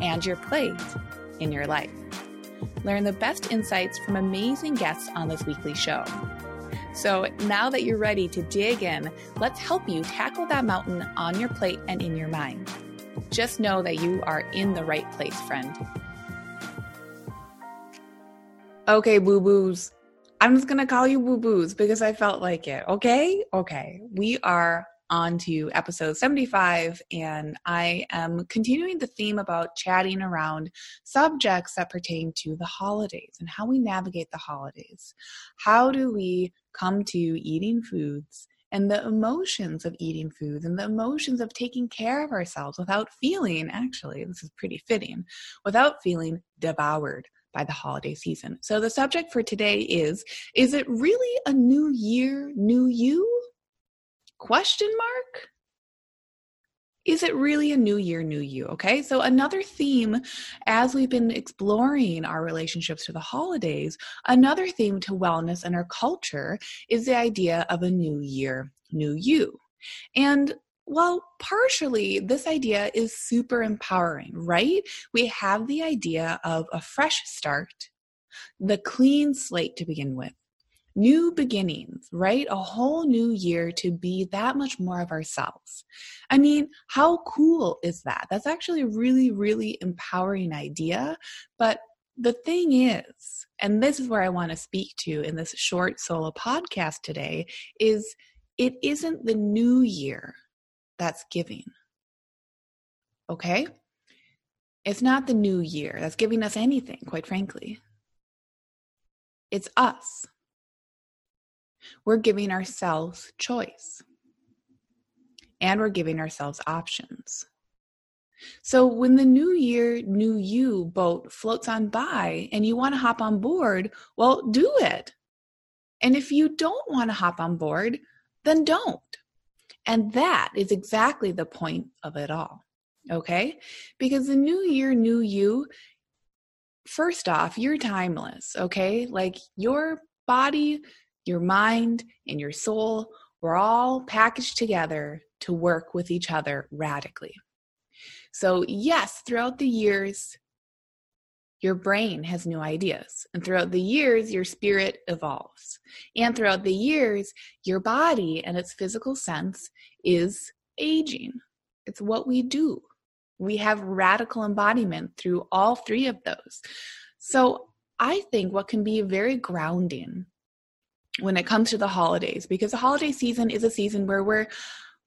and your plate in your life. Learn the best insights from amazing guests on this weekly show. So now that you're ready to dig in, let's help you tackle that mountain on your plate and in your mind. Just know that you are in the right place, friend. Okay, boo boos. I'm just going to call you boo boos because I felt like it. Okay? Okay. We are on to episode 75, and I am continuing the theme about chatting around subjects that pertain to the holidays and how we navigate the holidays. How do we come to eating foods and the emotions of eating foods and the emotions of taking care of ourselves without feeling, actually, this is pretty fitting, without feeling devoured by the holiday season. So the subject for today is Is it really a new year, new you? Question mark? Is it really a new year, new you? Okay, so another theme as we've been exploring our relationships to the holidays, another theme to wellness and our culture is the idea of a new year, new you. And well, partially, this idea is super empowering, right? We have the idea of a fresh start, the clean slate to begin with new beginnings, right? A whole new year to be that much more of ourselves. I mean, how cool is that? That's actually a really, really empowering idea. But the thing is, and this is where I want to speak to in this short solo podcast today, is it isn't the new year that's giving. Okay? It's not the new year that's giving us anything, quite frankly. It's us we're giving ourselves choice and we're giving ourselves options. So when the new year, new you boat floats on by and you want to hop on board, well, do it. And if you don't want to hop on board, then don't. And that is exactly the point of it all. Okay? Because the new year, new you, first off, you're timeless. Okay? Like your body, your mind and your soul were all packaged together to work with each other radically. So, yes, throughout the years, your brain has new ideas. And throughout the years, your spirit evolves. And throughout the years, your body and its physical sense is aging. It's what we do. We have radical embodiment through all three of those. So, I think what can be very grounding when it comes to the holidays because the holiday season is a season where we're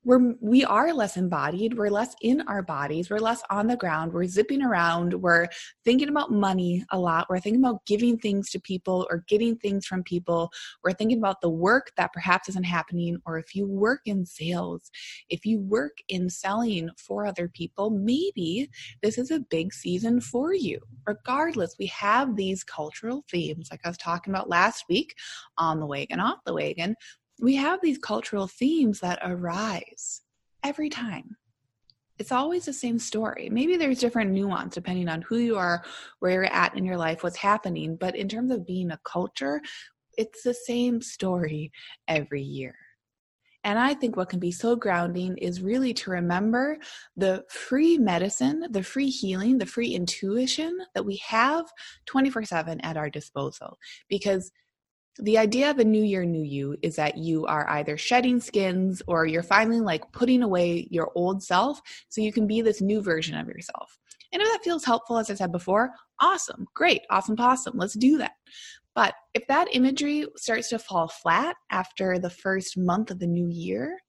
we're we are less embodied. We're less in our bodies. We're less on the ground. We're zipping around. We're thinking about money a lot. We're thinking about giving things to people or getting things from people. We're thinking about the work that perhaps isn't happening. Or if you work in sales if you work in selling for other people maybe this is a big season for you. Regardless we have these cultural themes like i was talking about last week on the wagon off the wagon we have these cultural themes that arise every time. It's always the same story. Maybe there's different nuance depending on who you are, where you're at in your life, what's happening. But in terms of being a culture, it's the same story every year. And I think what can be so grounding is really to remember the free medicine, the free healing, the free intuition that we have 24 7 at our disposal. Because the idea of a new year, new you is that you are either shedding skins or you're finally like putting away your old self so you can be this new version of yourself. And if that feels helpful, as I said before, awesome, great, awesome, possum, let's do that. But if that imagery starts to fall flat after the first month of the new year,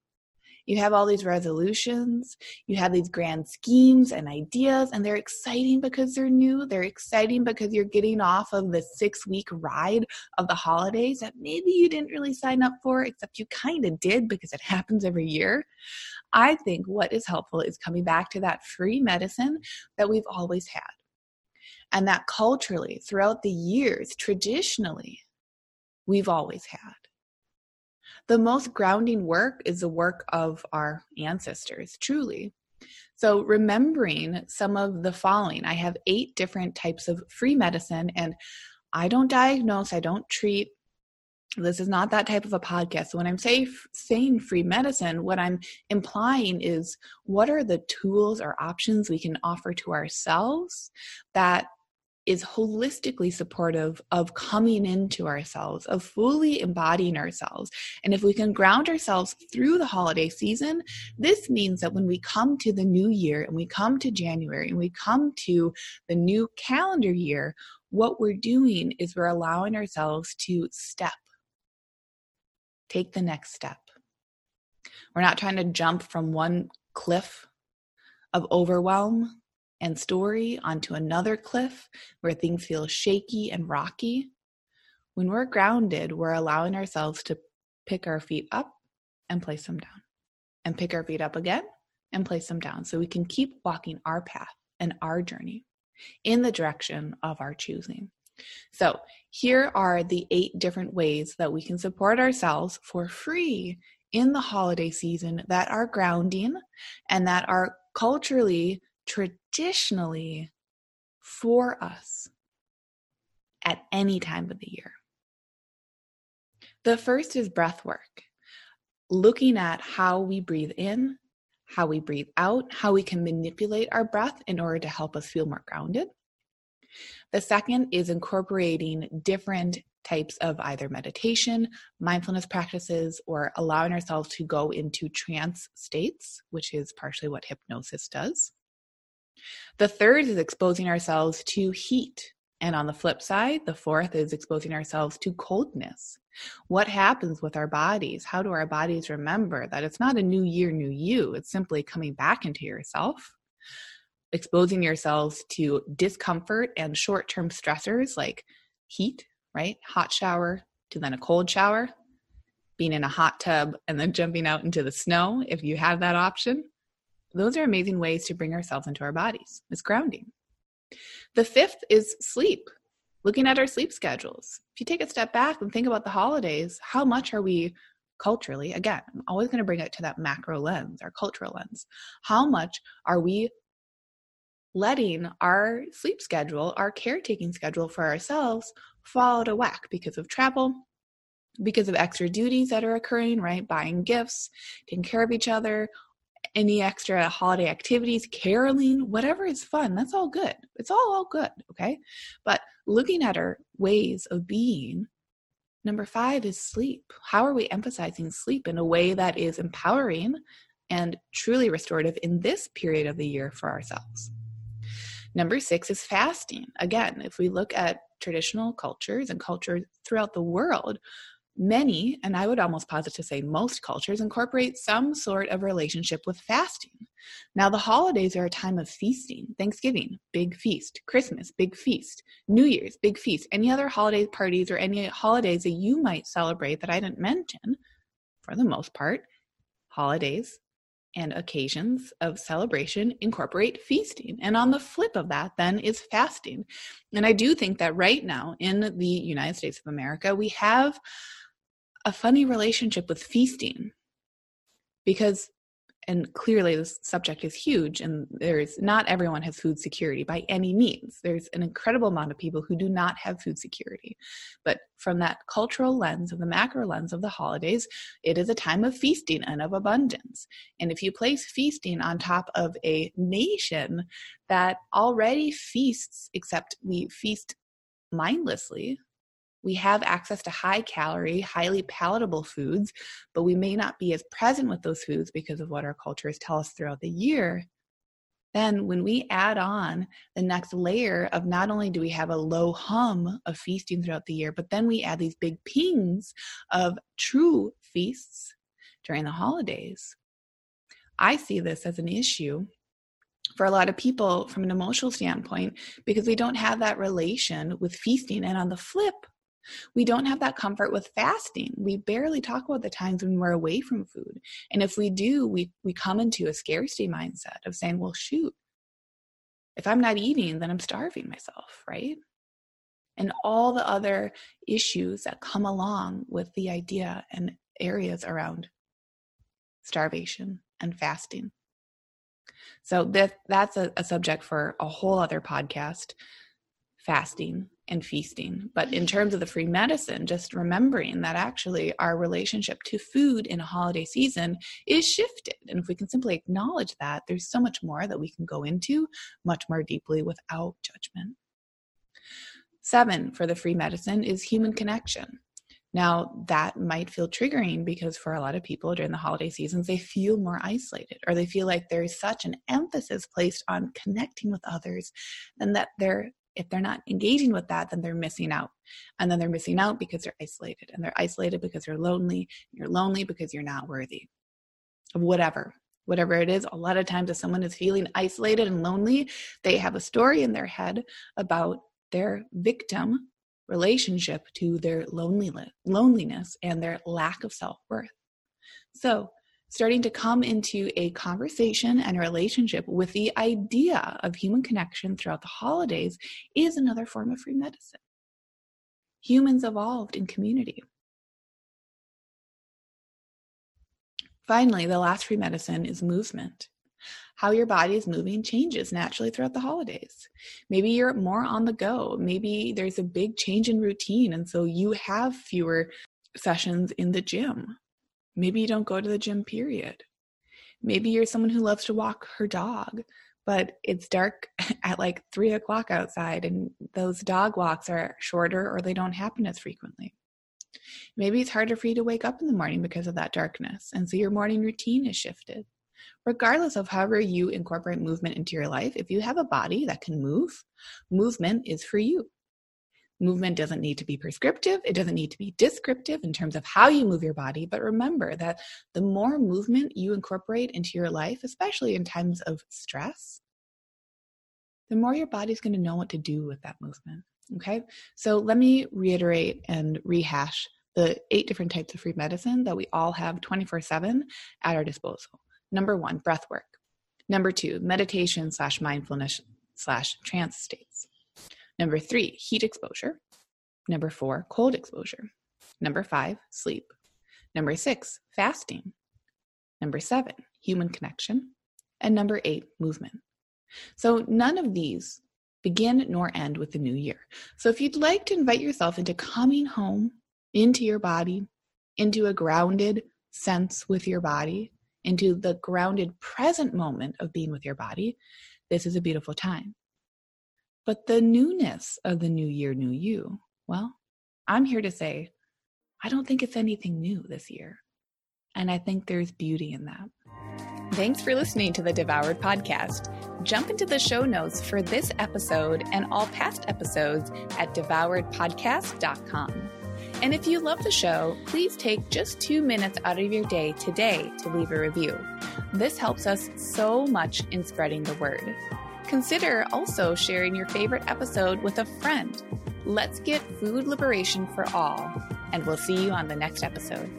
you have all these resolutions, you have these grand schemes and ideas, and they're exciting because they're new. They're exciting because you're getting off of the six week ride of the holidays that maybe you didn't really sign up for, except you kind of did because it happens every year. I think what is helpful is coming back to that free medicine that we've always had. and that culturally, throughout the years, traditionally, we've always had. The most grounding work is the work of our ancestors, truly. So, remembering some of the following, I have eight different types of free medicine, and I don't diagnose, I don't treat. This is not that type of a podcast. So when I'm say, saying free medicine, what I'm implying is what are the tools or options we can offer to ourselves that is holistically supportive of coming into ourselves, of fully embodying ourselves. And if we can ground ourselves through the holiday season, this means that when we come to the new year and we come to January and we come to the new calendar year, what we're doing is we're allowing ourselves to step, take the next step. We're not trying to jump from one cliff of overwhelm and story onto another cliff where things feel shaky and rocky. When we're grounded, we're allowing ourselves to pick our feet up and place them down, and pick our feet up again and place them down so we can keep walking our path and our journey in the direction of our choosing. So, here are the eight different ways that we can support ourselves for free in the holiday season that are grounding and that are culturally traditionally for us at any time of the year. The first is breath work, looking at how we breathe in, how we breathe out, how we can manipulate our breath in order to help us feel more grounded. The second is incorporating different types of either meditation, mindfulness practices, or allowing ourselves to go into trance states, which is partially what hypnosis does. The third is exposing ourselves to heat. And on the flip side, the fourth is exposing ourselves to coldness. What happens with our bodies? How do our bodies remember that it's not a new year, new you? It's simply coming back into yourself, exposing yourselves to discomfort and short term stressors like heat, right? Hot shower to then a cold shower, being in a hot tub and then jumping out into the snow if you have that option. Those are amazing ways to bring ourselves into our bodies. It's grounding. The fifth is sleep, looking at our sleep schedules. If you take a step back and think about the holidays, how much are we culturally, again, I'm always going to bring it to that macro lens, our cultural lens. How much are we letting our sleep schedule, our caretaking schedule for ourselves fall out of whack because of travel, because of extra duties that are occurring, right? Buying gifts, taking care of each other, any extra holiday activities, caroling, whatever is fun, that's all good. It's all all good, okay? But looking at our ways of being, number 5 is sleep. How are we emphasizing sleep in a way that is empowering and truly restorative in this period of the year for ourselves? Number 6 is fasting. Again, if we look at traditional cultures and cultures throughout the world, Many, and I would almost posit to say most cultures, incorporate some sort of relationship with fasting. Now, the holidays are a time of feasting. Thanksgiving, big feast. Christmas, big feast. New Year's, big feast. Any other holiday parties or any holidays that you might celebrate that I didn't mention, for the most part, holidays and occasions of celebration incorporate feasting. And on the flip of that, then, is fasting. And I do think that right now in the United States of America, we have a funny relationship with feasting. Because and clearly this subject is huge and there's not everyone has food security by any means. There's an incredible amount of people who do not have food security. But from that cultural lens of the macro lens of the holidays it is a time of feasting and of abundance. And if you place feasting on top of a nation that already feasts except we feast mindlessly we have access to high calorie, highly palatable foods, but we may not be as present with those foods because of what our cultures tell us throughout the year. Then, when we add on the next layer of not only do we have a low hum of feasting throughout the year, but then we add these big pings of true feasts during the holidays. I see this as an issue for a lot of people from an emotional standpoint because we don't have that relation with feasting. And on the flip, we don't have that comfort with fasting. We barely talk about the times when we're away from food. And if we do, we, we come into a scarcity mindset of saying, well, shoot, If I'm not eating, then I'm starving myself, right? And all the other issues that come along with the idea and areas around starvation and fasting. So that that's a, a subject for a whole other podcast, fasting and feasting. But in terms of the free medicine, just remembering that actually our relationship to food in a holiday season is shifted. And if we can simply acknowledge that, there's so much more that we can go into much more deeply without judgment. Seven for the free medicine is human connection. Now, that might feel triggering because for a lot of people during the holiday seasons, they feel more isolated or they feel like there's such an emphasis placed on connecting with others and that they're if they're not engaging with that, then they're missing out. And then they're missing out because they're isolated. And they're isolated because they're lonely. You're lonely because you're not worthy of whatever. Whatever it is, a lot of times if someone is feeling isolated and lonely, they have a story in their head about their victim relationship to their loneliness, loneliness and their lack of self worth. So, starting to come into a conversation and a relationship with the idea of human connection throughout the holidays is another form of free medicine. Humans evolved in community. Finally, the last free medicine is movement how your body is moving changes naturally throughout the holidays. Maybe you're more on the go. Maybe there's a big change in routine. And so you have fewer sessions in the gym. Maybe you don't go to the gym, period. Maybe you're someone who loves to walk her dog, but it's dark at like three o'clock outside, and those dog walks are shorter or they don't happen as frequently. Maybe it's harder for you to wake up in the morning because of that darkness, and so your morning routine is shifted regardless of however you incorporate movement into your life, if you have a body that can move, movement is for you. Movement doesn't need to be prescriptive, it doesn't need to be descriptive in terms of how you move your body, but remember that the more movement you incorporate into your life, especially in times of stress, the more your body's going to know what to do with that movement. Okay, so let me reiterate and rehash the eight different types of free medicine that we all have 24 7 at our disposal. Number one, breath work. Number two, meditation slash mindfulness slash trance states. Number three, heat exposure. Number four, cold exposure. Number five, sleep. Number six, fasting. Number seven, human connection. And number eight, movement. So none of these begin nor end with the new year. So if you'd like to invite yourself into coming home, into your body, into a grounded sense with your body, into the grounded present moment of being with your body, this is a beautiful time. But the newness of the new year, new you, well, I'm here to say, I don't think it's anything new this year. And I think there's beauty in that. Thanks for listening to the Devoured Podcast. Jump into the show notes for this episode and all past episodes at devouredpodcast.com. And if you love the show, please take just two minutes out of your day today to leave a review. This helps us so much in spreading the word. Consider also sharing your favorite episode with a friend. Let's get food liberation for all, and we'll see you on the next episode.